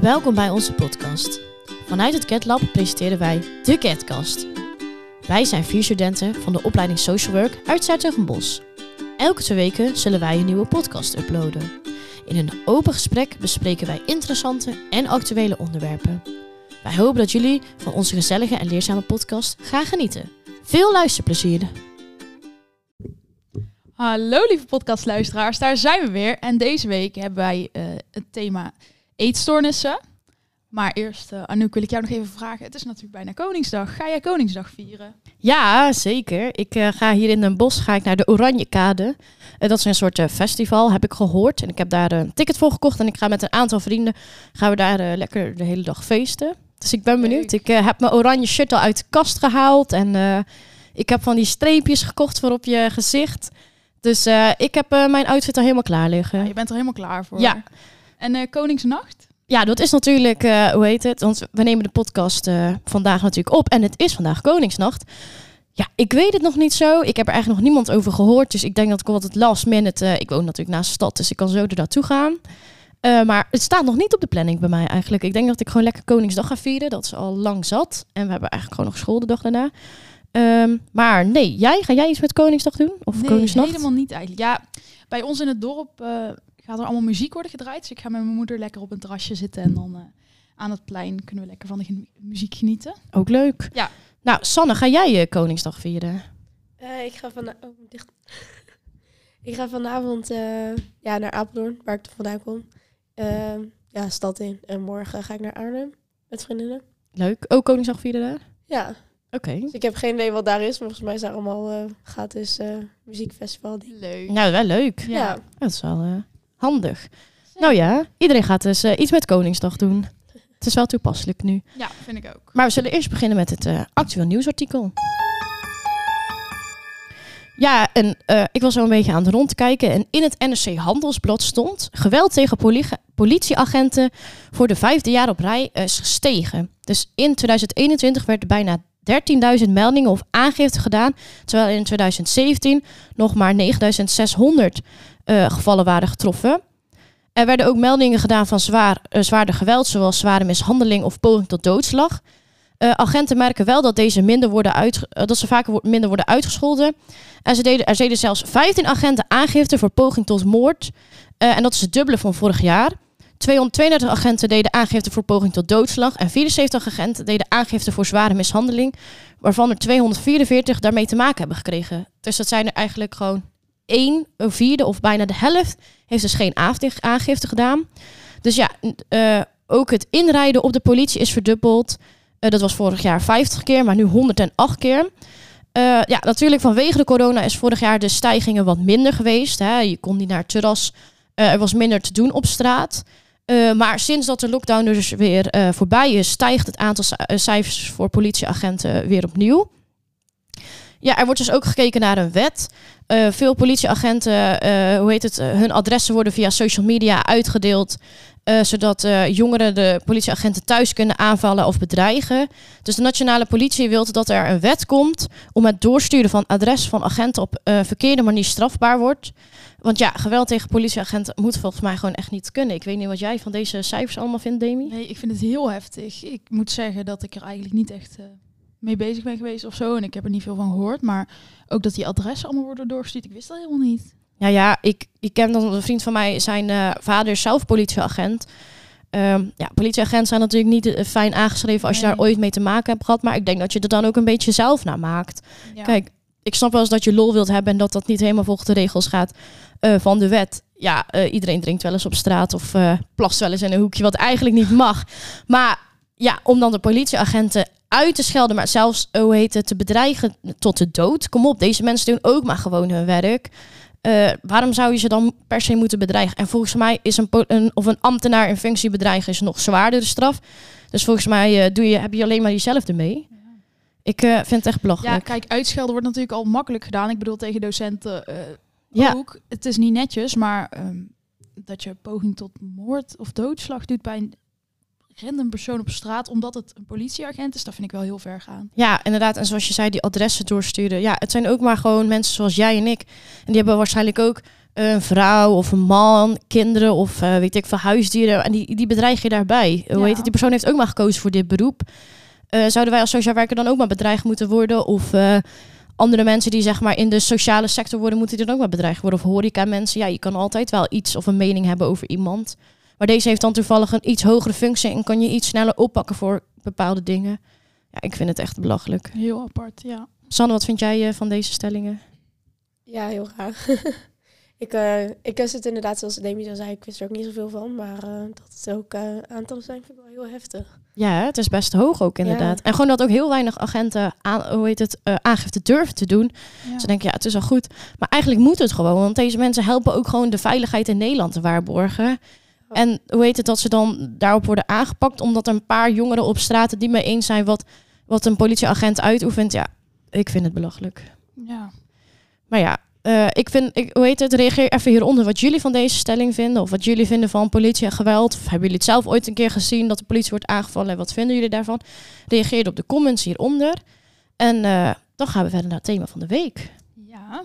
Welkom bij onze podcast. Vanuit het CatLab presenteren wij de CatCast. Wij zijn vier studenten van de opleiding Social Work uit Zuid-Bos. Elke twee weken zullen wij een nieuwe podcast uploaden. In een open gesprek bespreken wij interessante en actuele onderwerpen. Wij hopen dat jullie van onze gezellige en leerzame podcast gaan genieten. Veel luisterplezier! Hallo lieve podcastluisteraars, daar zijn we weer. En deze week hebben wij eh, het thema eetstoornissen. Maar eerst, uh, Anouk, wil ik jou nog even vragen. Het is natuurlijk bijna Koningsdag. Ga jij Koningsdag vieren? Ja, zeker. Ik eh, ga hier in Den Bosch ga ik naar de Oranjekade. Uh, dat is een soort festival, heb ik gehoord. En ik heb daar een ticket voor gekocht. En ik ga met een aantal vrienden gaan we daar lekker de hele dag feesten. Dus ik ben benieuwd. Ik heb mijn oranje shirt al uit de kast gehaald. En ik heb van die streepjes gekocht voor op je gezicht. Dus ik heb mijn outfit al helemaal klaar liggen. Ja, je bent er helemaal klaar voor. Ja. En Koningsnacht? Ja, dat is natuurlijk, uh, hoe heet het? Want we nemen de podcast uh, vandaag natuurlijk op. En het is vandaag Koningsnacht. Ja, ik weet het nog niet zo. Ik heb er eigenlijk nog niemand over gehoord. Dus ik denk dat ik altijd last minute... Ik woon natuurlijk naast de stad, dus ik kan zo er naartoe gaan. maar het staat nog niet op de planning bij mij eigenlijk. Ik denk dat ik gewoon lekker Koningsdag ga vieren. Dat is al lang zat. En we hebben eigenlijk gewoon nog school de dag daarna. Um, maar nee, jij, ga jij iets met Koningsdag doen? Of nee, Koningsnacht? helemaal niet eigenlijk. Ja, bij ons in het dorp gaat er allemaal muziek worden gedraaid. Dus ik ga met mijn moeder lekker op een terrasje zitten en dan uh, aan het plein kunnen we lekker van de muziek genieten. Ook leuk. Ja. Nou, Sanne, ga jij je Koningsdag vieren? Uh, ik ga van oh, dicht. ik ga vanavond uh, ja, naar Apeldoorn, waar ik vandaan kom. ja, stad in. En morgen ga ik naar Arnhem met vriendinnen. Leuk. Ook Koningsdag vieren daar? Ja. Oké. Dus ik heb geen idee wat daar is. Maar volgens mij is daar allemaal gratis muziekfestival. Leuk. Nou, wel leuk. Ja. ja. Dat is wel handig. Nou ja, iedereen gaat dus uh, iets met Koningsdag doen. Het is wel toepasselijk nu. Ja, vind ik ook. Maar we zullen eerst beginnen met het uh, actueel nieuwsartikel. Ja, en uh, ik was zo een beetje aan het rondkijken. En in het NRC Handelsblad stond... geweld tegen poli politieagenten voor de vijfde jaar op rij is gestegen. Dus in 2021 werden bijna 13.000 meldingen of aangifte gedaan. Terwijl in 2017 nog maar 9.600 uh, gevallen waren getroffen. Er werden ook meldingen gedaan van zwaar, uh, zwaarder geweld, zoals zware mishandeling of poging tot doodslag. Uh, agenten merken wel dat, deze minder worden uit, dat ze vaker minder worden uitgescholden. En ze deden, er deden zelfs 15 agenten aangifte voor poging tot moord. en dat is het dubbele van vorig jaar. 232 agenten deden aangifte voor poging tot doodslag en 74 agenten deden aangifte voor zware mishandeling, waarvan er 244 daarmee te maken hebben gekregen. Dus dat zijn er eigenlijk gewoon één vierde of bijna de helft heeft dus geen aangifte gedaan. Dus ja, uh, ook het inrijden op de politie is verdubbeld. Uh, dat was vorig jaar 50 keer, maar nu 108 keer. Uh, ja, natuurlijk vanwege de corona is vorig jaar de stijgingen wat minder geweest. Hè. Je kon niet naar het terras. er was minder te doen op straat. Maar sinds dat de lockdown dus weer voorbij is, stijgt het aantal cijfers voor politieagenten weer opnieuw. Ja, er wordt dus ook gekeken naar een wet. Uh, veel politieagenten, hoe heet het, hun adressen worden via social media uitgedeeld. zodat jongeren de politieagenten thuis kunnen aanvallen of bedreigen. Dus de nationale politie wil dat er een wet komt om het doorsturen van adres van agenten op verkeerde manier strafbaar wordt. Want ja, geweld tegen politieagenten moet volgens mij gewoon echt niet kunnen. Ik weet niet wat jij van deze cijfers allemaal vindt, Demi. Nee, ik vind het heel heftig. Ik moet zeggen dat ik er eigenlijk niet echt mee bezig ben geweest of zo. En ik heb er niet veel van gehoord. Maar ook dat die adressen allemaal worden doorgestuurd, ik wist dat helemaal niet. Ja, ja, ik, ik ken dan een vriend van mij, zijn uh, vader is zelf politieagent. Um, ja, politieagenten zijn natuurlijk niet uh, fijn aangeschreven als nee. je daar ooit mee te maken hebt gehad. Maar ik denk dat je er dan ook een beetje zelf naar maakt. Ja. Kijk, ik snap wel eens dat je lol wilt hebben en dat dat niet helemaal volgens de regels gaat uh, van de wet. Ja, uh, iedereen drinkt wel eens op straat of plast wel eens in een hoekje wat eigenlijk niet mag. Maar ja, om dan de politieagenten uit te schelden, maar zelfs, hoe heet het, te bedreigen tot de dood. Kom op, deze mensen doen ook maar gewoon hun werk. waarom zou je ze dan per se moeten bedreigen? En volgens mij is een, een of een ambtenaar in functie bedreigen is nog zwaardere straf. Dus volgens mij doe je, heb je alleen maar jezelf ermee. Ik uh, vind het echt belachelijk. Ja, kijk, uitschelden wordt natuurlijk al makkelijk gedaan. Ik bedoel, tegen docenten ja. ook. Het is niet netjes, maar um, dat je poging tot moord of doodslag doet bij een random persoon op straat, omdat het een politieagent is, dat vind ik wel heel ver gaan. Ja, inderdaad. En zoals je zei, die adressen doorsturen. Ja, het zijn ook maar gewoon mensen zoals jij en ik. En die hebben waarschijnlijk ook een vrouw of een man, kinderen of eh, weet ik veel huisdieren. En die, die bedreig je daarbij. Hoe heet het? Die persoon heeft ook maar gekozen voor dit beroep. Eh, zouden wij als sociaal werker dan ook maar bedreigd moeten worden? Of eh, andere mensen die zeg maar in de sociale sector worden, moeten die dan ook maar bedreigd worden? Of horeca mensen? Ja, je kan altijd wel iets of een mening hebben over iemand. Maar deze heeft dan toevallig een iets hogere functie en kan je iets sneller oppakken voor bepaalde dingen. Ja, ik vind het echt belachelijk. Heel apart, ja. Sanne, wat vind jij eh, van deze stellingen? Ja, heel raar. ik, eh, ik wist het inderdaad, zoals Demi al zei, ik wist er ook niet zoveel van. Maar eh, dat het ook aantallen zijn, vind ik wel heel heftig. Ja, het is best hoog ook inderdaad. Ja. En gewoon dat ook heel weinig agenten aan, hoe heet het, eh, aangifte durven te doen. ja. Ze denken, ja, het is al goed. Maar eigenlijk moet het gewoon, want deze mensen helpen ook gewoon de veiligheid in Nederland te waarborgen. En hoe heet het dat ze dan daarop worden aangepakt, omdat er een paar jongeren op straat niet mee eens zijn wat, wat een politieagent uitoefent. Ja, ik vind het belachelijk. ja. Maar ja, eh, ik vind, ik, hoe heet het, reageer even hieronder wat jullie van deze stelling vinden. Of wat jullie vinden van politie en geweld. Of hebben jullie het zelf ooit een keer gezien dat de politie wordt aangevallen? En wat vinden jullie daarvan? Reageer op de comments hieronder. En eh, dan gaan we verder naar het thema van de week. Ja,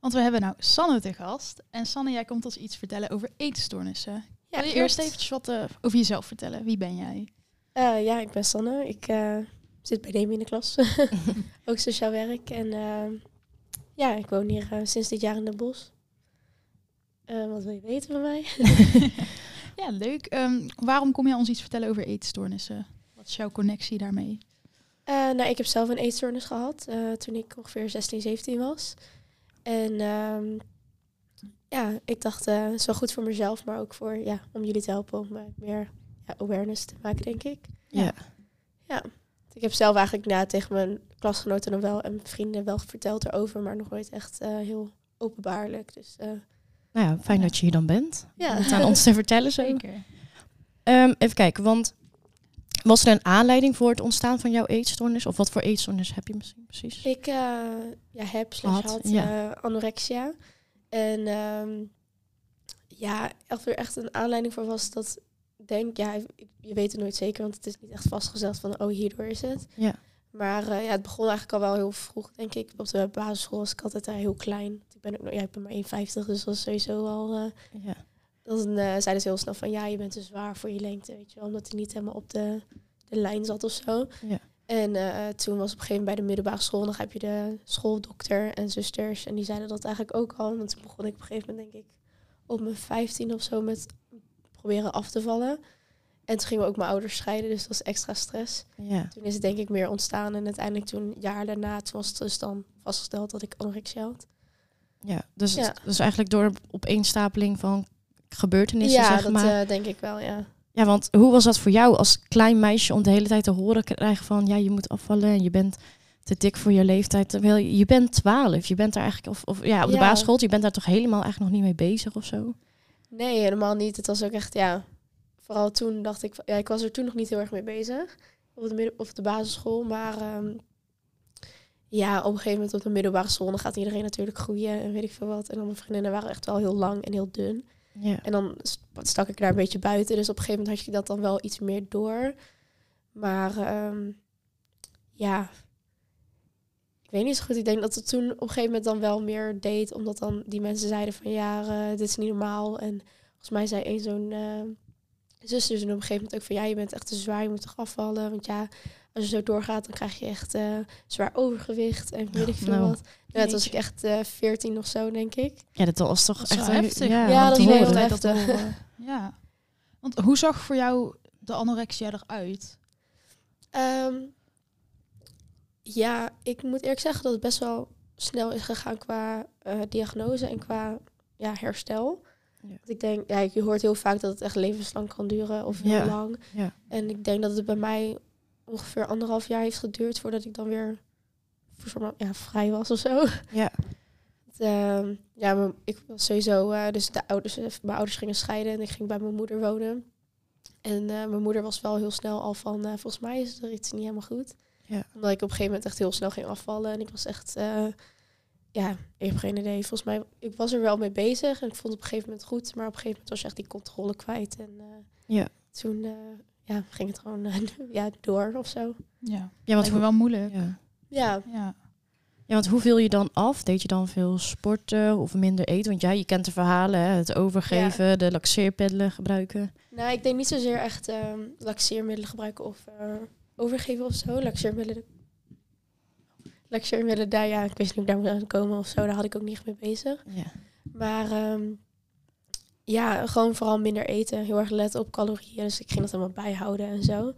want we hebben nou Sanne te gast. En Sanne, jij komt ons iets vertellen over eetstoornissen. Ja, Wil je eerst eventjes wat eh, over jezelf vertellen? Wie ben jij? Eh, ja, ik ben Sanne. Ik eh, zit bij Demi in de klas. ook sociaal werk. En eh, ja, ik woon hier sinds dit jaar in Den Bosch. Eh, wat wil je weten van mij? Ja, leuk. Ehm, waarom kom je ons iets vertellen over eetstoornissen? Wat is jouw connectie daarmee? Nou, ik heb zelf een eetstoornis gehad eh, toen ik ongeveer 16, 17 was. En ehm, ja, ik dacht, eh, het is wel goed voor mezelf, maar ook voor, ja, om jullie te helpen om eh, meer ja, awareness te maken, denk ik. Ja. Ik heb zelf eigenlijk na tegen mijn klasgenoten nog wel en mijn vrienden wel verteld erover, maar nog nooit echt eh, heel openbaarlijk. Dus eh, Nou ja, fijn Ja. dat je hier dan bent. Ja. Om het aan ons te vertellen zo. Zeker. Ehm, even kijken, want was er een aanleiding voor het ontstaan van jouw eetstoornis? Of wat voor eetstoornis heb je misschien precies? ik eh, ja, heb slash Had, had ja. eh, anorexia. En ehm, ja, of er echt een aanleiding voor was dat denk, ja, je weet het nooit zeker, want het is niet echt vastgesteld van, oh, hierdoor is het. Ja. Maar eh, ja, het begon eigenlijk al wel heel vroeg, denk ik. Op de basisschool was ik altijd eh, heel klein. Ik ben ook nog, ja, ik ben maar 1,50, dus dat is sowieso al. eh, Ja. dan eh, zeiden ze heel snel van, ja, je bent te zwaar voor je lengte, weet je wel, omdat hij niet helemaal op de, de lijn zat of zo. Ja. En eh, toen was op een gegeven moment bij de middelbare school, dan heb je de schooldokter en zusters. En die zeiden dat eigenlijk ook al. Want toen begon ik op een gegeven moment, denk ik, op mijn 15 of zo met proberen af te vallen. En toen gingen we ook mijn ouders scheiden, dus dat was extra stress. ja. Toen is het denk ik meer ontstaan. En uiteindelijk toen, een jaar daarna, toen was het dus dan vastgesteld dat ik anorexia had. Ja, dus, Ja. Het, dus eigenlijk door opeenstapeling van gebeurtenissen, ja, zeg dat maar. eh, denk ik wel, ja. Ja, want hoe was dat voor jou als klein meisje om de hele tijd te horen krijgen van... ja, je moet afvallen en je bent te dik voor je leeftijd. Terwijl je, bent twaalf, je bent daar eigenlijk... Of, of ja, op de Ja. basisschool, je bent daar toch helemaal eigenlijk nog niet mee bezig of zo? Nee, helemaal niet. Het was ook echt, ja. Vooral toen dacht ik, ja, ik was er toen nog niet heel erg mee bezig. Op de, midden, of de basisschool. Maar ehm, ja, op een gegeven moment op de middelbare school, dan gaat iedereen natuurlijk groeien en weet ik veel wat. En dan mijn vriendinnen waren echt wel heel lang en heel dun. Ja, En dan st- stak ik daar een beetje buiten. Dus op een gegeven moment had je dat dan wel iets meer door. Maar ehm, ja, ik weet niet zo goed. Ik denk dat het toen op een gegeven moment dan wel meer deed. Omdat dan die mensen zeiden van ja, eh, dit is niet normaal. En volgens mij zei een zo'n eh zuster toen op een gegeven moment ook van ja, je bent echt te zwaar. Je moet toch afvallen. Want ja, als je zo doorgaat, dan krijg je echt eh, zwaar overgewicht. En weet ik veel Nou, wat. Ja, toen was ik echt eh 14 of zo, denk ik. ja dat was toch Dat echt... heftig. Ja, Ja, dat is heel dat heftig. horen. Ja. Want hoe zag voor jou de anorexia eruit? Ehm, ja, ik moet eerlijk zeggen dat het best wel snel is gegaan qua eh, diagnose en qua ja, herstel. Ja. Want ik denk, ja, je hoort heel vaak dat het echt levenslang kan duren of heel Ja. lang. Ja. En ik denk dat het bij mij ongeveer anderhalf jaar heeft geduurd voordat ik dan weer voor ja, vrij was of zo. Ja. Ehm, ja, mijn- ik was sowieso, eh, dus de ouders, eh, mijn ouders gingen scheiden en ik ging bij mijn moeder wonen. En eh, mijn moeder was wel heel snel al van, volgens mij is er iets niet helemaal goed. Ja. Omdat ik op een gegeven moment echt heel snel ging afvallen en ik was echt, ja, ik heb geen idee. Volgens mij, ik was er wel mee bezig en ik vond het op een gegeven moment goed, maar op een gegeven moment was je echt die controle kwijt. En Ja. toen ja, ging het gewoon eh, ja, door of zo. Ja, Ja, want me wel moeilijk. Ja. Ja, Ja. Ja, want hoe viel je dan af? Deed je dan veel sporten of minder eten? Want ja, je kent de verhalen, hè? het overgeven, de laxeerpiddelen gebruiken. Nou, ik denk niet zozeer echt ehm laxeermiddelen gebruiken of eh, overgeven of zo. Laxeermiddelen, laxeermiddelen, daar ja, ik wist niet hoe ik daar moet komen of zo. Daar had ik ook niet mee bezig. Ja. Maar ehm, ja, gewoon vooral minder eten. Heel erg letten op calorieën. Dus ik ging dat allemaal bijhouden en zo.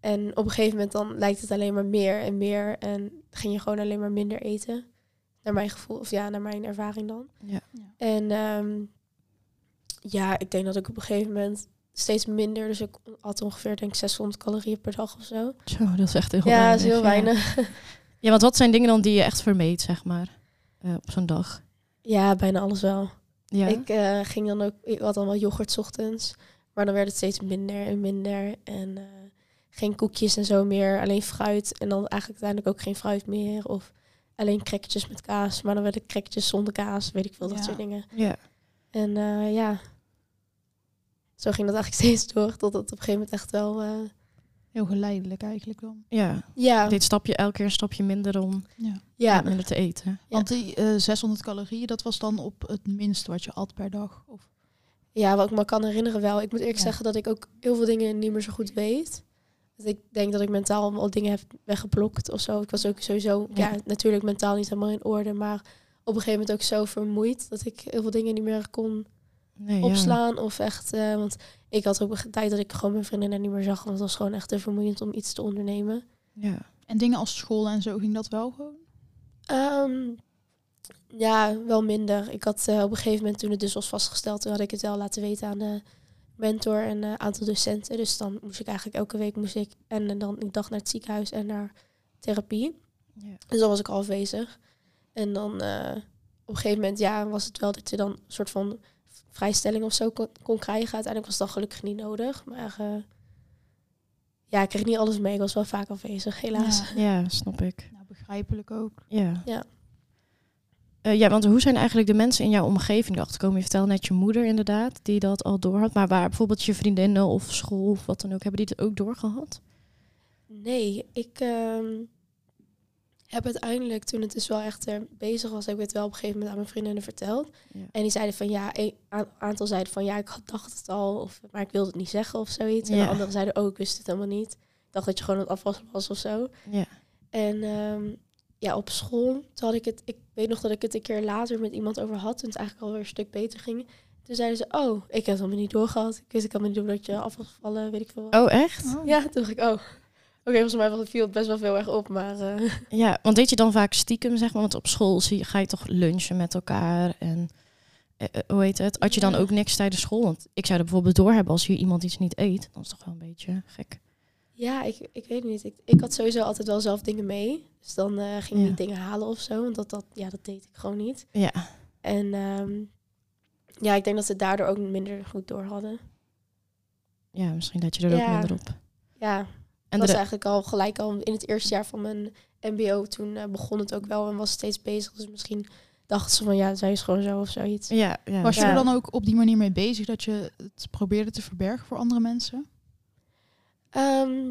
En op een gegeven moment dan lijkt het alleen maar meer en meer. En ging je gewoon alleen maar minder eten. Naar mijn gevoel, of ja, naar mijn ervaring dan. Ja. Ja. En ehm, ja, ik denk dat ik op een gegeven moment steeds minder. Dus ik had ongeveer denk ik 600 calorieën per dag of zo. Zo, dat is echt heel ja, weinig. dat is heel ja. weinig. Ja, want wat zijn dingen dan die je echt vermeed, zeg maar, eh, op zo'n dag? ja, bijna alles wel. Ja. Ik eh, ging dan ook, ik had dan wel yoghurt 's ochtends, maar dan werd het steeds minder en minder. En eh, geen koekjes en zo meer, alleen fruit. En dan eigenlijk uiteindelijk ook geen fruit meer. Of alleen crackertjes met kaas, maar dan werden crackertjes zonder kaas, weet ik veel, dat Ja. soort dingen. ja. En eh, ja, zo ging dat eigenlijk steeds door, tot het op een gegeven moment echt wel... eh, Heel geleidelijk eigenlijk dan. ja. ja, Dit stapje elke keer een stapje minder om Ja. ja, minder te eten. Ja. Want die eh, 600 calorieën, dat was dan op het minst wat je at per dag? Of... ja, wat ik me kan herinneren wel. Ik moet eerlijk Ja. zeggen dat ik ook heel veel dingen niet meer zo goed weet. Dus ik denk dat ik mentaal al dingen heb weggeblokt of zo. Ik was ook sowieso, ja. Ja. natuurlijk mentaal niet helemaal in orde. Maar op een gegeven moment ook zo vermoeid dat ik heel veel dingen niet meer kon Nee, ja. opslaan. Of echt, eh, want ik had ook een tijd dat ik gewoon mijn vriendinnen niet meer zag. Want het was gewoon echt te vermoeiend om iets te ondernemen. Ja. En dingen als school en zo, ging dat wel gewoon? Ehm, ja, wel minder. Ik had eh, op een gegeven moment, toen het dus was vastgesteld, toen had ik het wel laten weten aan de mentor en een aantal docenten. Dus dan moest ik eigenlijk elke week moest ik en, dan ik dag naar het ziekenhuis en naar therapie. Ja. Dus dan was ik al afwezig. En dan eh, op een gegeven moment, ja, was het wel dat je dan een soort van vrijstelling of zo kon, kon krijgen. Uiteindelijk was dat gelukkig niet nodig. Maar eh, ja, ik kreeg niet alles mee. Ik was wel vaak afwezig, helaas. Ja, ja, snap ik. nou, begrijpelijk ook. Ja. Ja. Eh, ja, want hoe zijn eigenlijk de mensen in jouw omgeving erachter gekomen? Je vertelde net je moeder inderdaad, die dat al door had. Maar waar bijvoorbeeld je vriendinnen of school of wat dan ook, hebben die het ook doorgehad? Nee, ik ehm, heb uiteindelijk, toen het dus wel echt er bezig was, heb ik het wel op een gegeven moment aan mijn vriendinnen verteld. Ja. En die zeiden van ja, een aantal zeiden van ja, ik had- dacht het al, of, maar ik wilde het niet zeggen of zoiets. En de anderen zeiden ook, ik wist het helemaal niet. Ik dacht dat je gewoon aan het afwassen was of zo. Ja. En ehm, ja, op school, toen had ik het, ik weet nog dat ik het een keer later met iemand over had, toen het eigenlijk alweer een stuk beter ging. Toen zeiden ze, oh, ik heb het helemaal niet doorgehad. Ik wist ik helemaal niet door dat je af was gevallen, weet ik veel wat. Oh, echt? Oh. Ja, toen dacht ik, oh. Oké, volgens mij viel het best wel veel erg op, maar eh, Ja, want deed je dan vaak stiekem, zeg maar? Want op school zie, ga je toch lunchen met elkaar en... eh, eh, hoe heet het? Had je dan ook niks tijdens school? Want ik zou er bijvoorbeeld doorhebben als hier iemand iets niet eet. Dan is het toch wel een beetje gek. ja, ik, ik weet het niet. Ik, ik had sowieso altijd wel zelf dingen mee. Dus dan ging ik Ja. niet dingen halen of zo, want dat, dat, ja, dat deed ik gewoon niet. Ja, En ehm, ja, ik denk dat ze daardoor ook minder goed door hadden. ja misschien dat je er ook minder op. Ja, En dat was de, eigenlijk al gelijk al in het eerste jaar van mijn mbo. Toen eh, begon het ook wel en was steeds bezig. Dus misschien dachten ze van ja, zij is gewoon zo of zoiets. ja, ja. Was je Ja. er dan ook op die manier mee bezig dat je het probeerde te verbergen voor andere mensen? Ehm,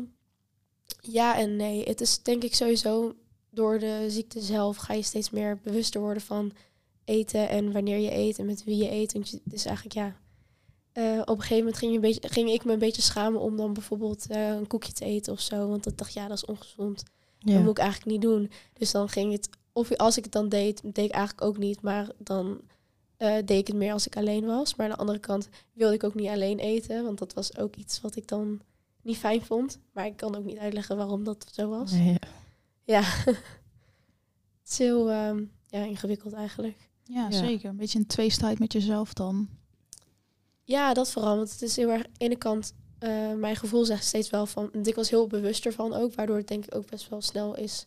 ja en nee. Het is denk ik sowieso door de ziekte zelf ga je steeds meer bewuster worden van eten en wanneer je eet en met wie je eet. Want je, het is eigenlijk ja. Eh, op een gegeven moment ging, je een beetje, ging ik me een beetje schamen om dan bijvoorbeeld eh, een koekje te eten of zo. Want ik dacht, ja, dat is ongezond. ja. Dat moet ik eigenlijk niet doen. Dus dan ging het, of als ik het dan deed, deed ik eigenlijk ook niet. Maar dan eh, deed ik het meer als ik alleen was. Maar aan de andere kant wilde ik ook niet alleen eten. Want dat was ook iets wat ik dan niet fijn vond. Maar ik kan ook niet uitleggen waarom dat zo was. Nee, ja. Ja, het is heel ehm, ja, ingewikkeld eigenlijk. Ja, Ja. zeker. Een beetje een tweestrijd met jezelf dan. Ja, dat vooral. Want het is heel erg, aan de ene kant, eh, mijn gevoel zegt steeds wel van, ik was heel bewust ervan ook, waardoor het denk ik ook best wel snel is,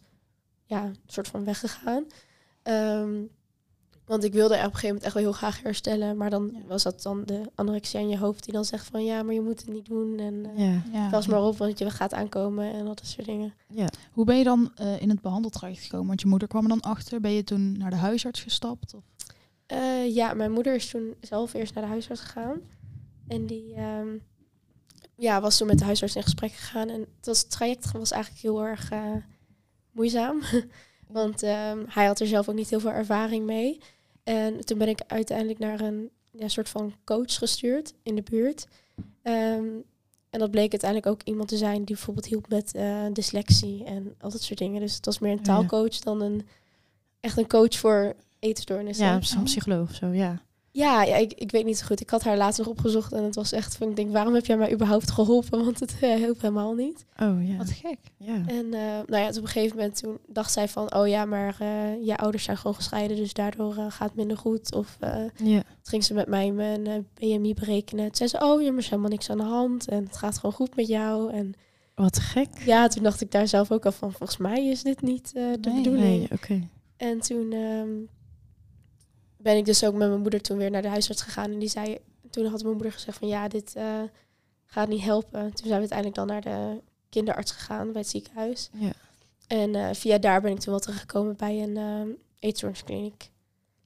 ja, een soort van weggegaan. Ehm, want ik wilde er op een gegeven moment echt wel heel graag herstellen, maar dan Ja. was dat dan de anorexia in je hoofd die dan zegt van, ja, maar je moet het niet doen en eh Ja. Ja. pas maar op, want je gaat aankomen en al dat soort dingen. Ja. Hoe ben je dan eh, in het behandeltraject gekomen? Want je moeder kwam er dan achter. Ben je toen naar de huisarts gestapt? Of? Eh, ja, mijn moeder is toen zelf eerst naar de huisarts gegaan. En die ehm, ja, was toen met de huisarts in gesprek gegaan. En het, was, het traject was eigenlijk heel erg eh, moeizaam. Want ehm, hij had er zelf ook niet heel veel ervaring mee. En toen ben ik uiteindelijk naar een ja, soort van coach gestuurd in de buurt. Ehm, en dat bleek uiteindelijk ook iemand te zijn die bijvoorbeeld hielp met eh, dyslexie en al dat soort dingen. Dus het was meer een taalcoach dan een echt een coach voor eetstoornissen. Ja, Ja, een psycholoog of zo, ja. ja, ik, ik weet niet zo goed. Ik had haar laatst nog opgezocht en het was echt van, ik denk, waarom heb jij mij überhaupt geholpen? Want het uh, hielp helemaal niet. Oh ja. Wat gek. ja. En eh, nou ja, dus op een gegeven moment toen dacht zij van, oh ja, maar eh, je ouders zijn gewoon gescheiden, dus daardoor eh, gaat het minder goed. Of eh, ja. ging ze met mij mijn eh, BMI berekenen. Toen zei ze, oh ja, maar is helemaal niks aan de hand en het gaat gewoon goed met jou. En Wat gek. ja, toen dacht ik daar zelf ook al van, volgens mij is dit niet eh, de Nee. bedoeling. Nee, oké. En toen ehm, ben ik dus ook met mijn moeder toen weer naar de huisarts gegaan. En die zei, toen had mijn moeder gezegd van ja, dit eh, gaat niet helpen. Toen zijn we uiteindelijk dan naar de kinderarts gegaan bij het ziekenhuis. Ja. En eh, via daar ben ik toen wel terechtgekomen bij een eetstoorniskliniek.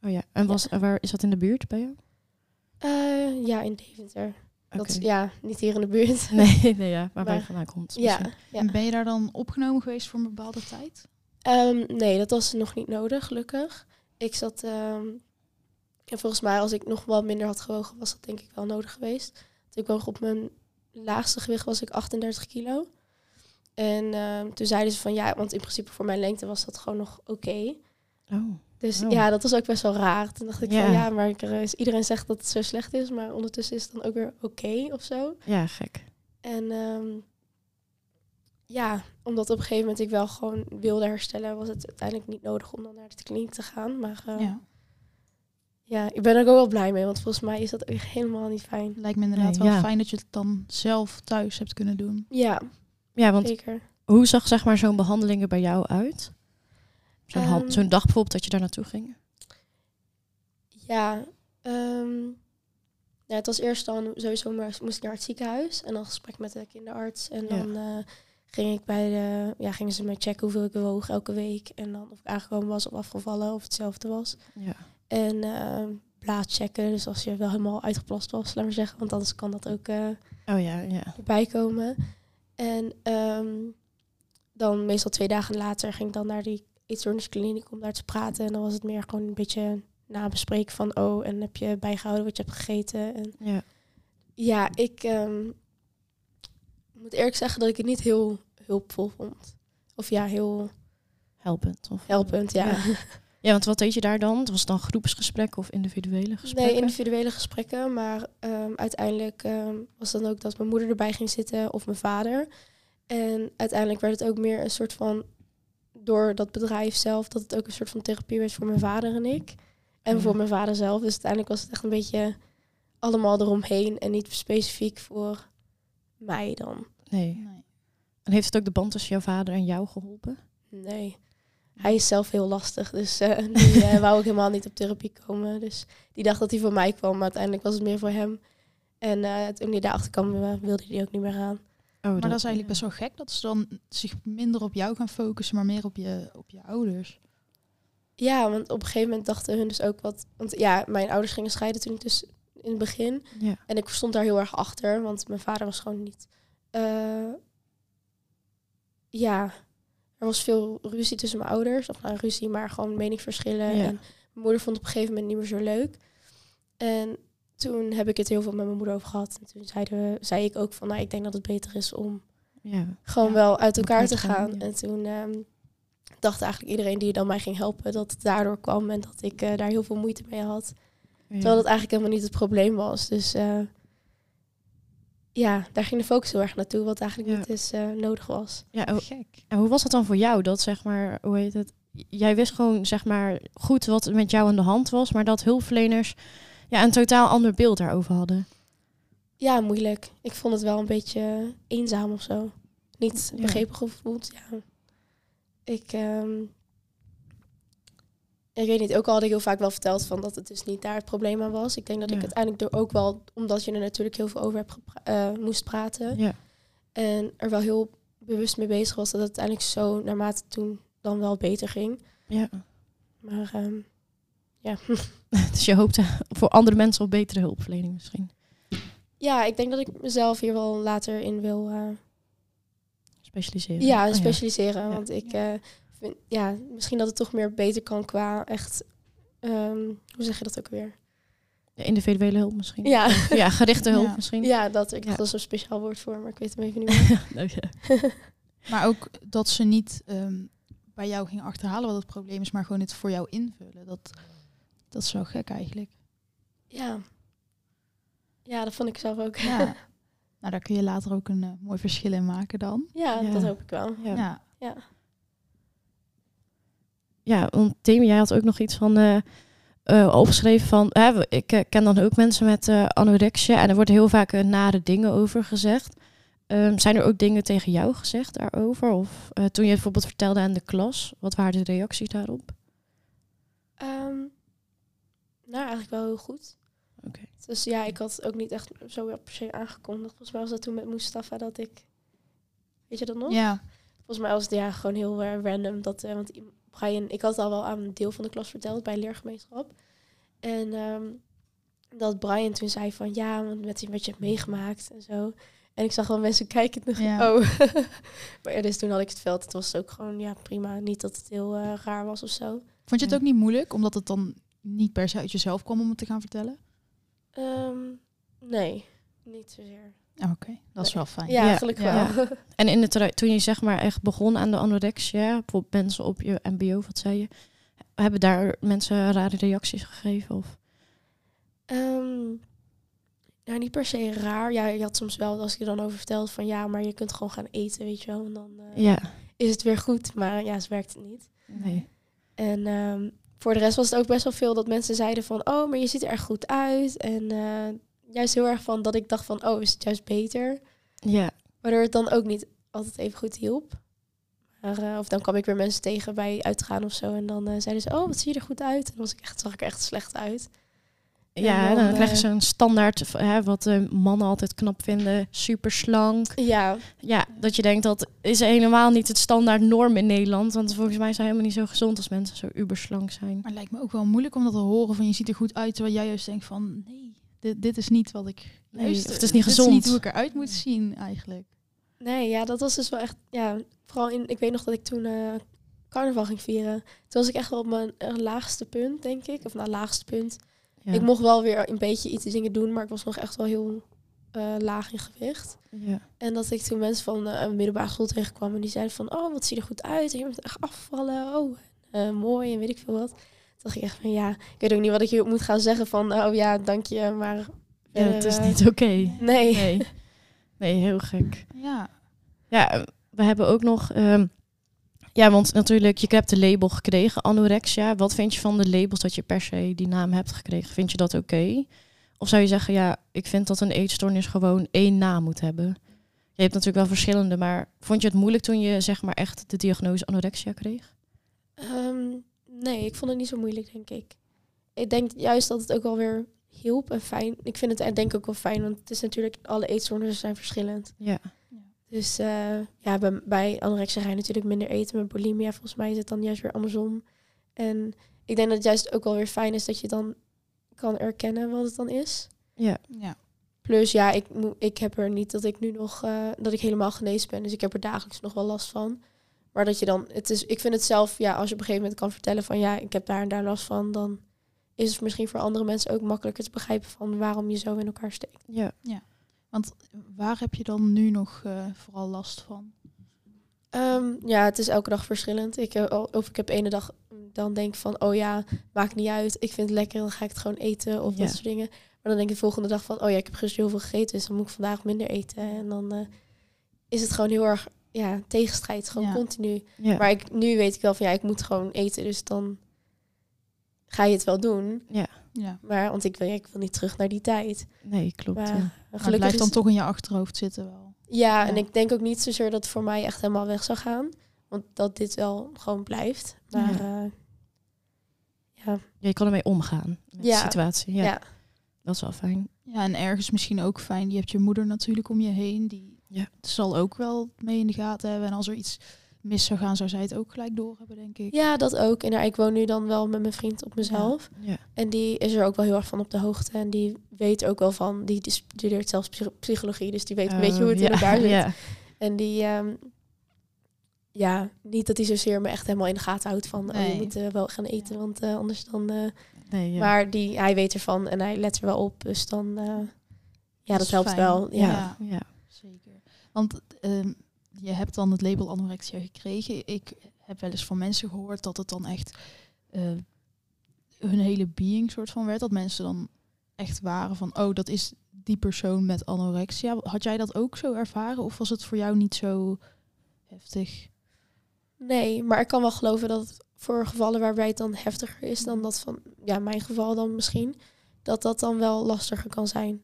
Oh ja. En was, waar is dat in de buurt bij jou? Eh, ja, in Deventer. Dat, ja, niet hier in de buurt. Nee, nee, ja. Waar Maar- je vandaan komt. Ja. En ben je daar dan opgenomen geweest voor een bepaalde tijd? Ehm, nee, dat was nog niet nodig, gelukkig. Ik zat... ehm, en volgens mij, als ik nog wel minder had gewogen, was dat denk ik wel nodig geweest. Want ik woog op mijn laagste gewicht was ik 38 kilo. En ehm, toen zeiden ze van ja, want in principe voor mijn lengte was dat gewoon nog oké. Oh. Dus Oh. ja, dat was ook best wel raar. Toen dacht ik Ja. van ja, maar ik, is- iedereen zegt dat het zo slecht is, maar ondertussen is het dan ook weer oké of zo. Ja, gek. En ehm, ja, omdat op een gegeven moment ik wel gewoon wilde herstellen, was het uiteindelijk niet nodig om dan naar de kliniek te gaan. Maar eh, ja. Ja. ik ben er ook wel blij mee, want volgens mij is dat echt helemaal niet fijn. Lijkt me inderdaad Nee, wel ja. fijn dat je het dan zelf thuis hebt kunnen doen. Ja, Ja, want zeker. hoe zag zeg maar zo'n behandeling er bij jou uit? Zo'n Ehm. zo'n dag bijvoorbeeld dat je daar naartoe ging? Ja, ehm, ja, het was eerst dan sowieso maar moest ik naar het ziekenhuis en dan gesprek met de kinderarts. En Ja. dan eh, ging ik bij de, ja, gingen ze mij checken hoeveel ik woog elke week. En dan of ik aangekomen was of afgevallen of hetzelfde was. Ja. En ehm blaas checken, dus als je wel helemaal uitgeplast was, laat maar zeggen. Want anders kan dat ook eh, Oh ja, ja. erbij komen. En ehm, dan meestal twee dagen later ging ik dan naar die eetstoorniskliniek om daar te praten. En dan was het meer gewoon een beetje nabespreken van... oh, en heb je bijgehouden wat je hebt gegeten? En Ja. ja, ik ehm, moet eerlijk zeggen dat ik het niet heel hulpvol vond. Of ja, heel Helpend. Of... helpend, ja. Ja. Ja, want wat deed je daar dan? Was het dan groepsgesprekken of individuele gesprekken? Nee, individuele gesprekken. Maar ehm, uiteindelijk ehm, was dan ook dat mijn moeder erbij ging zitten of mijn vader. En uiteindelijk werd het ook meer een soort van, door dat bedrijf zelf, dat het ook een soort van therapie werd voor mijn vader en ik. En Ja. voor mijn vader zelf. Dus uiteindelijk was het echt een beetje allemaal eromheen en niet specifiek voor mij dan. Nee. Nee. En heeft het ook de band tussen jouw vader en jou geholpen? Nee. Hij is zelf heel lastig, dus eh, die eh, wou ook helemaal niet op therapie komen. Dus die dacht dat hij voor mij kwam, maar uiteindelijk was het meer voor hem. En eh, toen hij daarachter kwam, wilde hij ook niet meer gaan. Oh, Maar dat is eigenlijk best wel gek dat ze dan zich minder op jou gaan focussen, maar meer op je, op je ouders. Ja, want op een gegeven moment dachten hun dus ook wat... Want ja, mijn ouders gingen scheiden toen ik dus in het begin. Ja. En ik stond daar heel erg achter, want mijn vader was gewoon niet... eh, ja, er was veel ruzie tussen mijn ouders. Of nou, ruzie, maar gewoon meningsverschillen. Ja. En mijn moeder vond het op een gegeven moment niet meer zo leuk. En toen heb ik het heel veel met mijn moeder over gehad. En toen zeiden we, zei ik ook van, nou, ik denk dat het beter is om ja. gewoon Ja, wel uit elkaar te gaan. En toen ehm, dacht eigenlijk iedereen die dan mij ging helpen dat het daardoor kwam en dat ik eh, daar heel veel moeite mee had. Terwijl dat eigenlijk helemaal niet het probleem was. Dus eh, ja, daar ging de focus heel erg naartoe, wat eigenlijk Ja. niet eens eh, nodig was. Ja, oh, Gek. en hoe was dat dan voor jou? Dat zeg maar, hoe heet het? Jij wist gewoon zeg maar goed wat er met jou aan de hand was, maar dat hulpverleners ja, een totaal ander beeld daarover hadden. Ja, moeilijk. Ik vond het wel een beetje eenzaam of zo. Niet Ja. begrepen gevoeld. Ja. Ik, ehm, ik weet niet, ook al had ik heel vaak wel verteld van dat het dus niet daar het probleem aan was. Ik denk dat ik Ja. uiteindelijk er ook wel, omdat je er natuurlijk heel veel over hebt eh, moest praten. Ja. En er wel heel bewust mee bezig was dat het uiteindelijk zo naarmate toen dan wel beter ging. ja. Maar ehm, ja. Dus je hoopte voor andere mensen op betere hulpverlening misschien. ja, ik denk dat ik mezelf hier wel later in wil eh, Specialiseren. ja, Oh, specialiseren. Ja. Want ik eh, vind, ja, misschien dat het toch meer beter kan qua echt, ehm, hoe zeg je dat ook weer? De individuele hulp misschien. Ja, Ja, gerichte hulp Ja. misschien. ja dat, ik Ja. dat is een speciaal woord voor, maar ik weet hem even niet meer. Maar ook dat ze niet ehm, bij jou gingen achterhalen wat het probleem is, maar gewoon het voor jou invullen. Dat, dat is wel gek eigenlijk. ja. ja, dat vond ik zelf ook. Ja. nou, daar kun je later ook een eh, mooi verschil in maken dan. Ja, Ja. dat hoop ik wel. Ja. Ja. Ja, want Tim, jij had ook nog iets van eh, eh, opgeschreven van... Hè, we- ik eh, ken dan ook mensen met eh, anorexia en er worden heel vaak eh, nare dingen over gezegd. Ehm, zijn er ook dingen tegen jou gezegd daarover? Of eh, toen je het bijvoorbeeld vertelde aan de klas, wat waren de reacties daarop? Ehm, nou, eigenlijk wel heel goed. Oké. Dus ja, ik had ook niet echt zo per se aangekondigd. Volgens mij was dat toen met Mustafa dat ik... Weet je dat nog? ja. Volgens mij was het ja, gewoon heel eh, random. Dat, eh, want Brian, ik had het al wel aan een deel van de klas verteld bij leergemeenschap. En ehm, dat Brian toen zei van ja, want met wat je hebt meegemaakt en zo. En ik zag wel mensen kijken. en Ja. Oh. maar ja, dus toen had ik het veld. Het was ook gewoon ja, prima. Niet dat het heel eh, raar was of zo. Vond je het Ja. ook niet moeilijk, omdat het dan niet per se uit jezelf kwam om het te gaan vertellen? Ehm, nee, niet zozeer. Oké, dat is wel fijn. Ja, Ja, gelukkig ja. wel. En in het, tra- toen je zeg maar echt begon aan de anorexia, bijvoorbeeld mensen op je mbo, wat zei je? Hebben daar mensen rare reacties gegeven? Of? Ehm, nou, niet per se raar. Ja, je had soms wel, als ik er dan over vertelde van ja, maar je kunt gewoon gaan eten, weet je wel. En dan eh, Ja, is het weer goed. Maar ja, zo werkt het niet. nee. En ehm, voor de rest was het ook best wel veel dat mensen zeiden van oh, maar je ziet er echt goed uit. En eh, juist heel erg van dat ik dacht van oh, is het juist beter. Ja, Waardoor het dan ook niet altijd even goed hielp. Maar, eh, of dan kwam ik weer mensen tegen bij uitgaan of zo. En dan eh, zeiden ze, oh, wat zie je er goed uit. En dan was ik echt, zag ik er echt slecht uit. Ja, En dan, dan, krijg je eh, zo'n standaard, hè, wat eh, mannen altijd knap vinden, super slank. Ja, Ja, dat je denkt dat is helemaal niet het standaard norm in Nederland. Want volgens mij zijn helemaal niet zo gezond als mensen zo uberslank zijn. Maar het lijkt me ook wel moeilijk om dat te horen van je ziet er goed uit, terwijl jij juist denkt van nee, dit, dit is niet wat ik Nee, luister. of het is niet Dit gezond. is niet hoe ik eruit moet zien eigenlijk. nee, ja, dat was dus wel echt, ja, vooral in, ik weet nog dat ik toen eh, carnaval ging vieren. Toen was ik echt wel op mijn eh, laagste punt, denk ik. Of nou, laagste punt. Ja. Ik mocht wel weer een beetje iets dingen doen, maar ik was nog echt wel heel eh, laag in gewicht. ja. En dat ik toen mensen van eh, een middelbare school tegenkwam en die zeiden van, oh, wat zie je er goed uit. En je bent echt afvallen. Oh, eh, mooi en weet ik veel wat. Dacht ik echt van, ja, ik weet ook niet wat ik hier moet gaan zeggen van, oh ja, dank je, maar... ja, het is eh, niet oké. Nee. Nee. nee, heel gek. Ja, Ja, we hebben ook nog... ehm, ja, want natuurlijk, je hebt de label gekregen, anorexia. Wat vind je van de labels dat je per se die naam hebt gekregen? Vind je dat oké? Of zou je zeggen, ja, ik vind dat een eetstoornis gewoon één naam moet hebben? Je hebt natuurlijk wel verschillende, maar vond je het moeilijk toen je zeg maar echt de diagnose anorexia kreeg? Ehm, nee, ik vond het niet zo moeilijk, denk ik. Ik denk juist dat het ook wel weer hielp en fijn. Ik vind het denk ik ook wel fijn, want het is natuurlijk, alle eetstoornissen zijn verschillend. Ja. Dus eh, ja, bij, bij anorexia ga je natuurlijk minder eten. Met bulimia volgens mij is het dan juist weer andersom. En ik denk dat het juist ook wel weer fijn is dat je dan kan erkennen wat het dan is. Ja. ja. Plus ja, ik, ik heb er niet dat ik nu nog, eh, dat ik helemaal genezen ben. Dus ik heb er dagelijks nog wel last van. Maar dat je dan, het is, ik vind het zelf, ja, als je op een gegeven moment kan vertellen van ja, ik heb daar en daar last van, dan is het misschien voor andere mensen ook makkelijker te begrijpen van waarom je zo in elkaar steekt. Ja. Want waar heb je dan nu nog eh, vooral last van? Ehm, ja, het is elke dag verschillend. Ik, eh, of ik heb ene dag dan denk ik van, oh ja, maakt niet uit. Ik vind het lekker, dan ga ik het gewoon eten of Ja. dat soort dingen. Maar dan denk ik de volgende dag van, oh ja, ik heb gisteren heel veel gegeten, dus dan moet ik vandaag minder eten. En dan eh, is het gewoon heel erg, ja, tegenstrijd, gewoon Ja. continu. Ja. Maar ik, nu weet ik wel van, ja, ik moet gewoon eten, dus dan ga je het wel doen. Ja. Maar, want ik wil, ja, ik wil niet terug naar die tijd. Nee, klopt. Maar ja. Maar het gelukkig blijft dan is- toch in je achterhoofd zitten wel. Ja, en Ja. ik denk ook niet zozeer dat het voor mij echt helemaal weg zou gaan. Want dat dit wel gewoon blijft. Maar Ja. ja, ja, Je kan ermee omgaan met Ja. de situatie. Ja. ja. Dat is wel fijn. Ja, en ergens misschien ook fijn. Je hebt je moeder natuurlijk om je heen. Die Ja. zal ook wel mee in de gaten hebben. En als er iets mis zou gaan, zou zij het ook gelijk doorhebben, denk ik. ja, dat ook. En ja, ik woon nu dan wel met mijn vriend op mezelf. Ja. En die is er ook wel heel erg van op de hoogte. En die weet ook wel van, die studeert zelfs psy- psychologie. Dus die weet een beetje hoe het Oh, in elkaar zit. En die, ehm, ja, niet dat hij zozeer me echt helemaal in de gaten houdt van... Oh, je moet eh, wel gaan eten, want eh, anders dan... eh, Nee, ja. Maar die, hij weet ervan en hij let er wel op. Dus dan... ja, dat, helpt fijn. wel. Ja. ja. Zeker. Want ehm, je hebt dan het label anorexia gekregen. Ik heb wel eens van mensen gehoord dat het dan echt eh, hun hele being soort van werd. Dat mensen dan echt waren van, oh, dat is die persoon met anorexia. Had jij dat ook zo ervaren of was het voor jou niet zo heftig? Nee, maar ik kan wel geloven dat het voor gevallen waarbij het dan heftiger is dan dat van, ja, mijn geval dan misschien, dat dat dan wel lastiger kan zijn.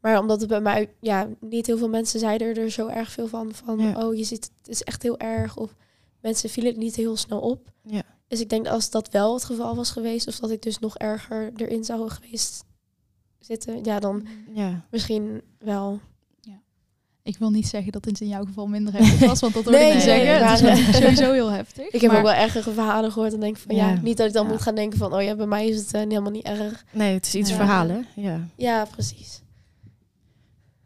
Maar omdat het bij mij, ja, niet heel veel mensen zeiden er zo erg veel van, van, Ja. oh, je ziet, het is echt heel erg, of mensen vielen het niet heel snel op. Ja. Dus ik denk dat als dat wel het geval was geweest, of dat ik dus nog erger erin zou geweest zitten, ja, dan ja. misschien wel. Ik wil niet zeggen dat het in jouw geval minder heftig was, want dat hoor Nee, ik niet nee, zeggen. is sowieso heel heftig. Ik heb maar- ook wel ergere verhalen gehoord en denk van, ja, Ja. niet dat ik dan Ja. moet gaan denken van, oh ja, bij mij is het eh, helemaal niet erg. Nee, het is iets Ja. verhalen. Ja. Ja, precies.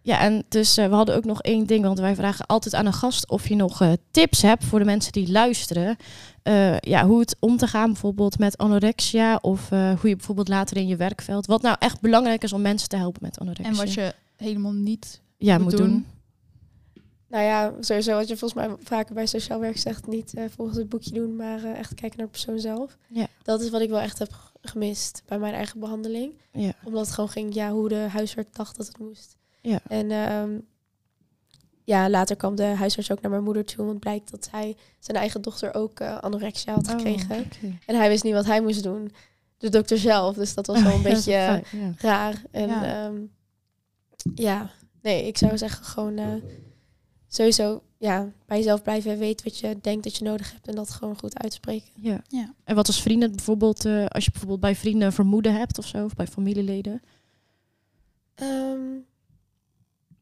Ja, en dus eh, we hadden ook nog één ding, want wij vragen altijd aan een gast of je nog eh, tips hebt voor de mensen die luisteren. Eh, ja, hoe het om te gaan bijvoorbeeld met anorexia of eh, hoe je bijvoorbeeld later in je werkveld, wat nou echt belangrijk is om mensen te helpen met anorexia. En wat je helemaal niet ja, moet moet doen. doen. Nou ja, sowieso wat je volgens mij vaker bij sociaal werk zegt, niet volgens het boekje doen, maar eh, echt kijken naar de persoon zelf. Ja. Dat is wat ik wel echt heb gemist bij mijn eigen behandeling. Ja. Omdat het gewoon ging, ja, hoe de huisarts dacht dat het moest. Ja. En ehm, ja, later kwam de huisarts ook naar mijn moeder toe, want blijkt dat hij zijn eigen dochter ook eh, anorexia had gekregen. Oh, oké. En hij wist niet wat hij moest doen. De dokter zelf, dus dat was wel een Ja, beetje... fijn, ja. raar. En Ja. ja, ja nee, ik zou zeggen gewoon eh, sowieso ja, bij jezelf blijven weten wat je denkt dat je nodig hebt en dat gewoon goed uitspreken. Ja. Ja. En wat als vrienden bijvoorbeeld, eh, als je bijvoorbeeld bij vrienden vermoeden hebt of zo, of bij familieleden.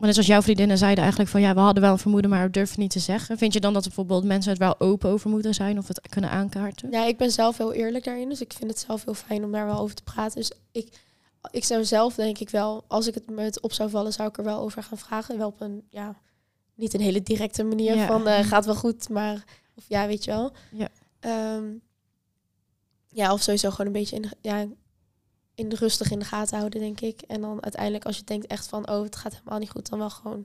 Maar net als jouw vriendinnen zeiden eigenlijk van ja, we hadden wel een vermoeden, maar we durven niet te zeggen. Vind je dan dat er bijvoorbeeld mensen het wel open over moeten zijn of het kunnen aankaarten? ja, ik ben zelf heel eerlijk daarin, dus ik vind het zelf heel fijn om daar wel over te praten. Dus ik, ik zou zelf denk ik wel, als ik het me het op zou vallen, zou ik er wel over gaan vragen. Wel op een, ja, niet een hele directe manier Ja. van eh, gaat wel goed, maar of ja, weet je wel. Ja. Ehm, ja, of sowieso gewoon een beetje in, ja, in de rustig in de gaten houden, denk ik. En dan uiteindelijk als je denkt echt van, oh, het gaat helemaal niet goed, dan wel gewoon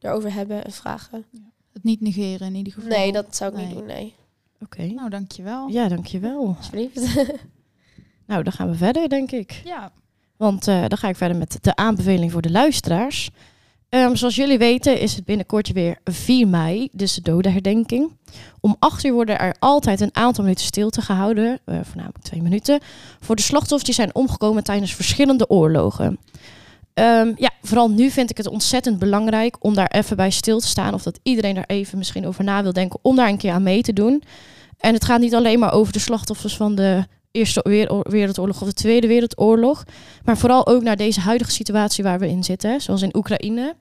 erover hebben en vragen. het niet negeren in ieder geval. Nee, dat zou ik Nee. niet doen, nee. Oké. Nou, dankjewel. Ja, dankjewel. Alsjeblieft. Nou, dan gaan we verder, denk ik. Ja. Want eh, dan ga ik verder met de aanbeveling voor de luisteraars. Ehm, zoals jullie weten is het binnenkort weer 4 mei, dus de dodenherdenking. Om 8 uur worden er altijd een aantal minuten stilte gehouden, eh, voornamelijk twee minuten, voor de slachtoffers die zijn omgekomen tijdens verschillende oorlogen. Ehm, ja, vooral nu vind ik het ontzettend belangrijk om daar even bij stil te staan. Of dat iedereen daar even misschien over na wil denken om daar een keer aan mee te doen. En het gaat niet alleen maar over de slachtoffers van de Eerste Wereld- Wereldoorlog of de Tweede Wereldoorlog. Maar vooral ook naar deze huidige situatie waar we in zitten, zoals in Oekraïne.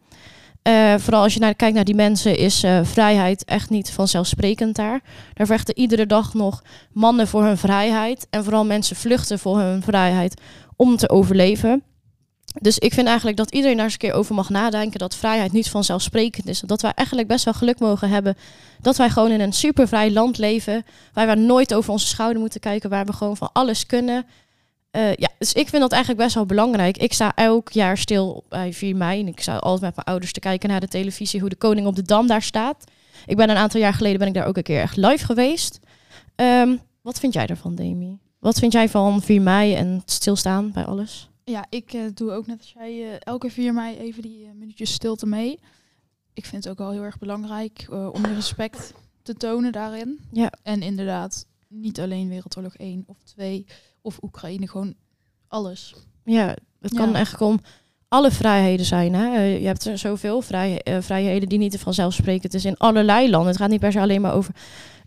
Eh, vooral als je naar, kijkt naar die mensen, is eh, vrijheid echt niet vanzelfsprekend daar. Daar vechten iedere dag nog mannen voor hun vrijheid. En vooral mensen vluchten voor hun vrijheid om te overleven. Dus ik vind eigenlijk dat iedereen daar eens een keer over mag nadenken. Dat vrijheid niet vanzelfsprekend is. Dat wij eigenlijk best wel geluk mogen hebben. Dat wij gewoon in een supervrij land leven. Waar we nooit over onze schouder moeten kijken. Waar we gewoon van alles kunnen. Eh, ja, dus ik vind dat eigenlijk best wel belangrijk. Ik sta elk jaar stil bij 4 mei. En ik sta altijd met mijn ouders te kijken naar de televisie. Hoe de koning op de Dam daar staat. Ik ben een aantal jaar geleden ben ik daar ook een keer echt live geweest. Ehm, wat vind jij ervan, Demi? Wat vind jij van 4 mei en stilstaan bij alles? Ja, ik eh, doe ook net als jij eh, elke 4 mei even die eh, minuutjes stilte mee. Ik vind het ook wel heel erg belangrijk om je respect te tonen daarin. Ja. En inderdaad, niet alleen Wereldoorlog 1 of 2 of Oekraïne, gewoon alles. Ja, het kan Ja. eigenlijk om alle vrijheden zijn. Hè? Je hebt er zoveel vrij, eh, vrijheden die niet vanzelfsprekend is in allerlei landen. Het gaat niet per se alleen maar over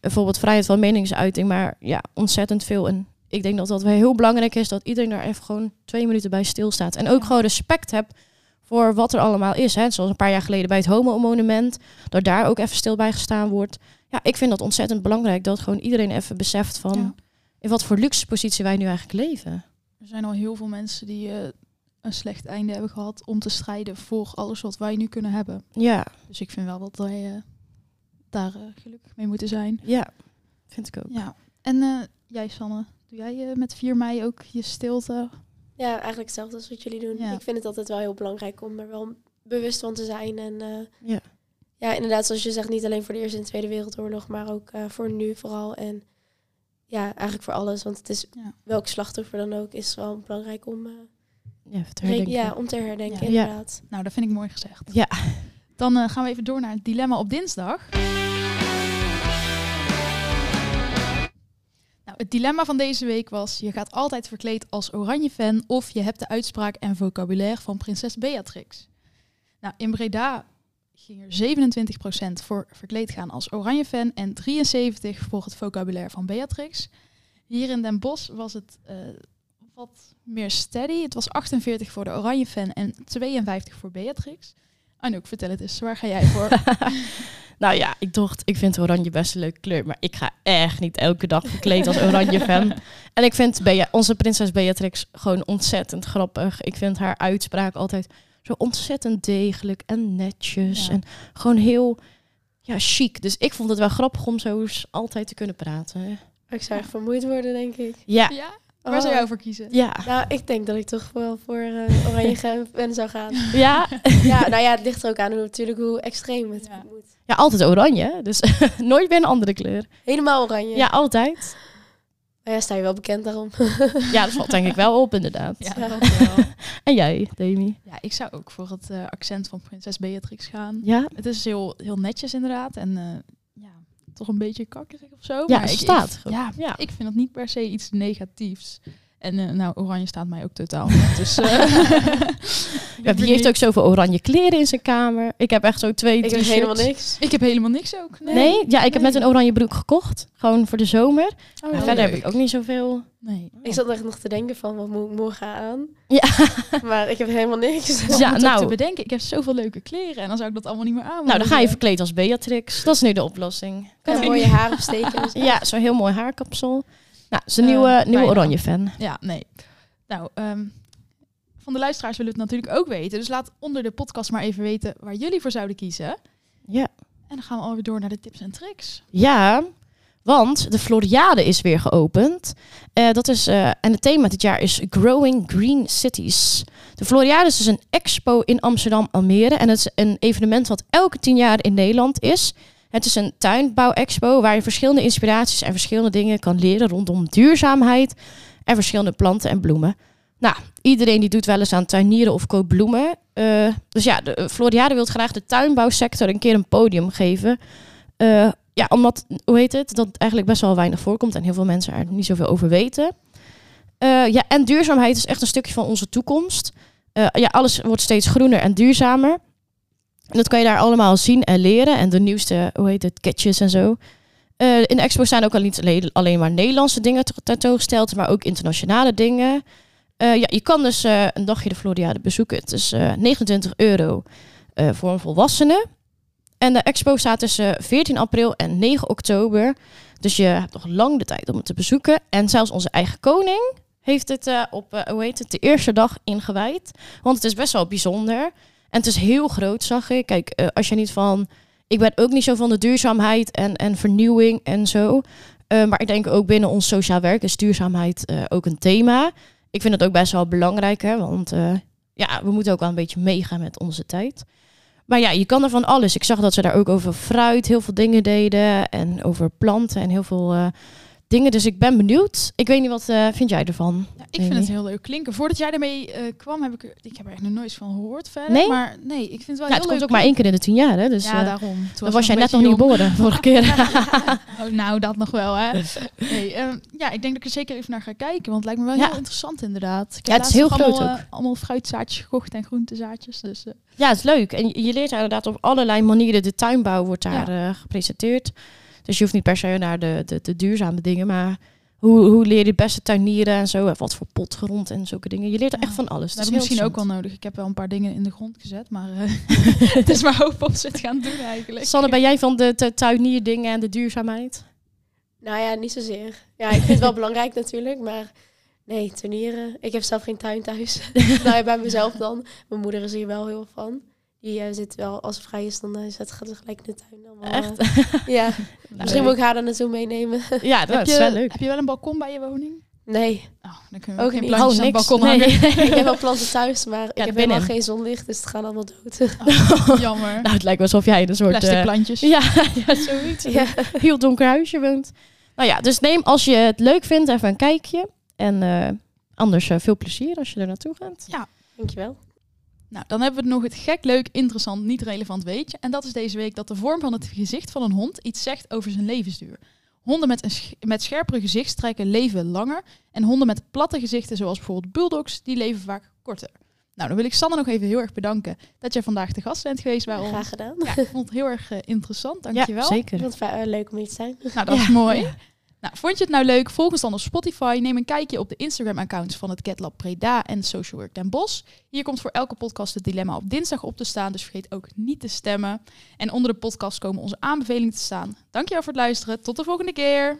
bijvoorbeeld vrijheid van meningsuiting, maar ja, ontzettend veel. En ik denk dat dat wel heel belangrijk is dat iedereen daar even gewoon twee minuten bij stilstaat. En ook Ja. gewoon respect hebt voor wat er allemaal is. Hè? Zoals een paar jaar geleden bij het Homo-monument, dat daar ook even stil bij gestaan wordt. Ja, ik vind dat ontzettend belangrijk dat gewoon iedereen even beseft van Ja. in wat voor luxe positie wij nu eigenlijk leven. Er zijn al heel veel mensen die eh, een slecht einde hebben gehad om te strijden voor alles wat wij nu kunnen hebben. Ja, Dus ik vind wel dat wij eh, daar eh, gelukkig mee moeten zijn. Ja, vind ik ook. Ja. En jij, Sanne, doe jij eh, met 4 mei ook je stilte? Ja, eigenlijk hetzelfde als wat jullie doen. Ja. Ik vind het altijd wel heel belangrijk om er wel bewust van te zijn. En eh, Ja. ja, inderdaad, zoals je zegt, niet alleen voor de Eerste en Tweede Wereldoorlog, maar ook eh, voor nu vooral. En ja, eigenlijk voor alles. Want het is Ja. welk slachtoffer dan ook, is wel belangrijk om, eh, Ja, te herdenken. ja, om te herdenken. Ja. Inderdaad. Nou, dat vind ik mooi gezegd. Ja. Dan gaan we even door naar het dilemma op dinsdag. Het dilemma van deze week was: je gaat altijd verkleed als oranje fan of je hebt de uitspraak en vocabulaire van prinses Beatrix. Nou, in Breda ging er 27% voor verkleed gaan als oranje fan en 73% voor het vocabulaire van Beatrix. Hier in Den Bosch was het eh, wat meer steady. Het was 48 voor de oranje fan en 52 voor Beatrix. Anouk, vertel het eens. Waar ga jij voor? Nou ja, ik dacht, ik vind oranje best een leuke kleur. Maar ik ga echt niet elke dag verkleed als oranje fan. En ik vind Bea- onze prinses Beatrix gewoon ontzettend grappig. Ik vind haar uitspraak altijd zo ontzettend degelijk en netjes. Ja. En gewoon heel ja, chic. Dus ik vond het wel grappig om zo eens altijd te kunnen praten. Ik zou echt vermoeid worden, denk ik. Ja, ja? Waar zou jij voor kiezen? ja, Nou, ik denk dat ik toch wel voor eh, oranje fan zou gaan. ja. ja, nou ja, het ligt er ook aan hoe, natuurlijk hoe extreem het Ja. moet. Ja, altijd oranje. Dus nooit weer een andere kleur. Helemaal oranje. Ja, altijd. Maar ja, sta je wel bekend daarom. Ja, dat valt denk ik wel op inderdaad. Ja, Ja. dat wel. En jij, Demi? ja, ik zou ook voor het eh, accent van prinses Beatrix gaan. Ja? Het is heel, heel netjes inderdaad. En eh, toch een beetje kakkerig of zo. Ja, maar ik, staat. Ik, ja, Ja. ik vind dat niet per se iets negatiefs. En eh, nou, oranje staat mij ook totaal. Dus, Ja, wie heeft ook zoveel oranje kleren in zijn kamer? Ik heb echt zo twee Ik heb helemaal niks. Ik heb helemaal niks ook. Nee. Nee? Ja, ik heb net een oranje broek gekocht. Gewoon voor de zomer. Oh, heel verder heb ik ook niet zoveel. Nee. Ik zat echt nog te denken van, wat moet ik morgen aan? Ja. Maar ik heb helemaal niks. Ja, Ja, nou. te bedenken, ik heb zoveel leuke kleren en dan zou ik dat allemaal niet meer aan Nou, dan ga je verkleed als Beatrix. Dat is nu de oplossing. Kan mooie haar opsteken. Ja, zo'n heel mooi haarkapsel. Nou, is een Eh, nieuwe, nieuwe bijna. oranje fan. Ja, nee. Nou, ehm, van de luisteraars willen we het natuurlijk ook weten. Dus laat onder de podcast maar even weten waar jullie voor zouden kiezen. Ja. En dan gaan we alweer door naar de tips en tricks. Ja, want de Floriade is weer geopend. Eh, dat is, eh, en het thema dit jaar is Growing Green Cities. De Floriade is dus een expo in Amsterdam-Almere. En het is een evenement wat elke tien jaar in Nederland is. Het is een tuinbouw-expo waar je verschillende inspiraties en verschillende dingen kan leren rondom duurzaamheid en verschillende planten en bloemen. Nou, iedereen die doet wel eens aan tuinieren of koopt bloemen. Eh, dus ja, de eh, Floriade wil graag de tuinbouwsector een keer een podium geven. Eh, ja, omdat, hoe heet het, dat eigenlijk best wel weinig voorkomt en heel veel mensen er niet zoveel over weten. Ja, en duurzaamheid is echt een stukje van onze toekomst. Ja, alles wordt steeds groener en duurzamer. Dat kan je daar allemaal zien en leren. En de nieuwste, hoe heet het, gadgets en zo. Eh, in de expo staan ook al niet alleen, maar Nederlandse dingen te- tentoongesteld, maar ook internationale dingen. Eh, ja, je kan dus eh, een dagje de Floriade bezoeken. Het is eh, 29 euro voor een volwassene. En de expo staat tussen 14 april en 9 oktober. Dus je hebt nog lang de tijd om het te bezoeken. En zelfs onze eigen koning heeft het op, hoe heet het, de eerste dag ingewijd. Want het is best wel bijzonder. En het is heel groot, zag ik. Kijk, eh, als je niet van... Ik ben ook niet zo van de duurzaamheid en, en vernieuwing en zo. Eh, maar ik denk ook binnen ons sociaal werk is duurzaamheid eh, ook een thema. Ik vind het ook best wel belangrijk, hè, want ja, we moeten ook wel een beetje meegaan met onze tijd. Maar ja, je kan er van alles. Ik zag dat ze daar ook over fruit heel veel dingen deden en over planten en heel veel dingen. Dus ik ben benieuwd. Ik weet niet, wat eh, vind jij ervan? Ja, ik vind het heel leuk klinken. Voordat jij ermee eh, kwam, heb ik er, ik heb er echt nog nooit van gehoord verder. Nee? Maar nee, ik vind het wel heel het komt leuk. ook maar één keer in de tien jaar, hè? Dus ja, eh, daarom. Toen dan was jij net nog niet geboren vorige keer. Oh, nou, dat nog wel, hè. Nee, ehm, ja, ik denk dat ik er zeker even naar ga kijken. Want het lijkt me wel Ja. heel interessant, inderdaad. Ik Ja, het is heel groot allemaal, eh, allemaal fruitzaadjes gekocht en groentezaadjes. Dus Ja, het is leuk. En je leert inderdaad op allerlei manieren. De tuinbouw wordt daar gepresenteerd. Dus je hoeft niet per se naar de, de, de duurzame dingen, maar hoe, hoe leer je het beste tuinieren en zo. En wat voor potgrond en zulke dingen. Je leert er Ja. echt van alles. dat is ik misschien ook wel nodig. Ik heb wel een paar dingen in de grond gezet, maar eh, het is maar hoop op ze het gaan doen eigenlijk. Sanne, ben jij van de, de tuinierdingen en de duurzaamheid? Nou ja, niet zozeer. Ja, ik vind het wel belangrijk natuurlijk, maar nee, turnieren. Ik heb zelf geen tuin thuis. nou ja, bij mezelf dan. Mijn moeder is hier wel heel van. Die zit wel, als ze vrij is, dan uh, zet gaat ze gelijk in de tuin. Allemaal, Echt? eh, ja, misschien moet ik haar daar naartoe meenemen. Ja, dat heb, is je, wel leuk. heb je wel een balkon bij je woning? nee, Oh, dan kunnen we Ook ook geen niet. plantjes Oh, aan het balkon Nee. hangen. ik heb wel planten thuis, maar ik heb binnen. helemaal geen zonlicht, dus het gaat allemaal dood. Jammer. Nou, het lijkt wel alsof jij een soort... Plastic eh, plantjes. ja, ja, zoiets. ja. Heel donker huisje woont. Nou ja, dus neem als je het leuk vindt even een kijkje. En eh, anders eh, veel plezier als je er naartoe gaat. Dankjewel. Nou, dan hebben we nog het gek, leuk, interessant, niet relevant weetje. En dat is deze week dat de vorm van het gezicht van een hond iets zegt over zijn levensduur. Honden met, een sch- met scherpere gezichtstrekken leven langer. En honden met platte gezichten, zoals bijvoorbeeld bulldogs, die leven vaak korter. Nou, dan wil ik Sanne nog even heel erg bedanken dat jij vandaag de gast bent geweest bij ons. Graag gedaan. Ja, ik vond het heel erg eh, interessant. Dankjewel. Ja, Ik zeker. vond het eh, leuk om hier te zijn. Nou, dat is mooi. ja. Nou, vond je het nou leuk? Volg ons dan op Spotify. Neem een kijkje op de Instagram-accounts van het CatLab Preda en Social Work Den Bosch. Hier komt voor elke podcast het dilemma op dinsdag op te staan, dus vergeet ook niet te stemmen. En onder de podcast komen onze aanbevelingen te staan. Dankjewel voor het luisteren. Tot de volgende keer.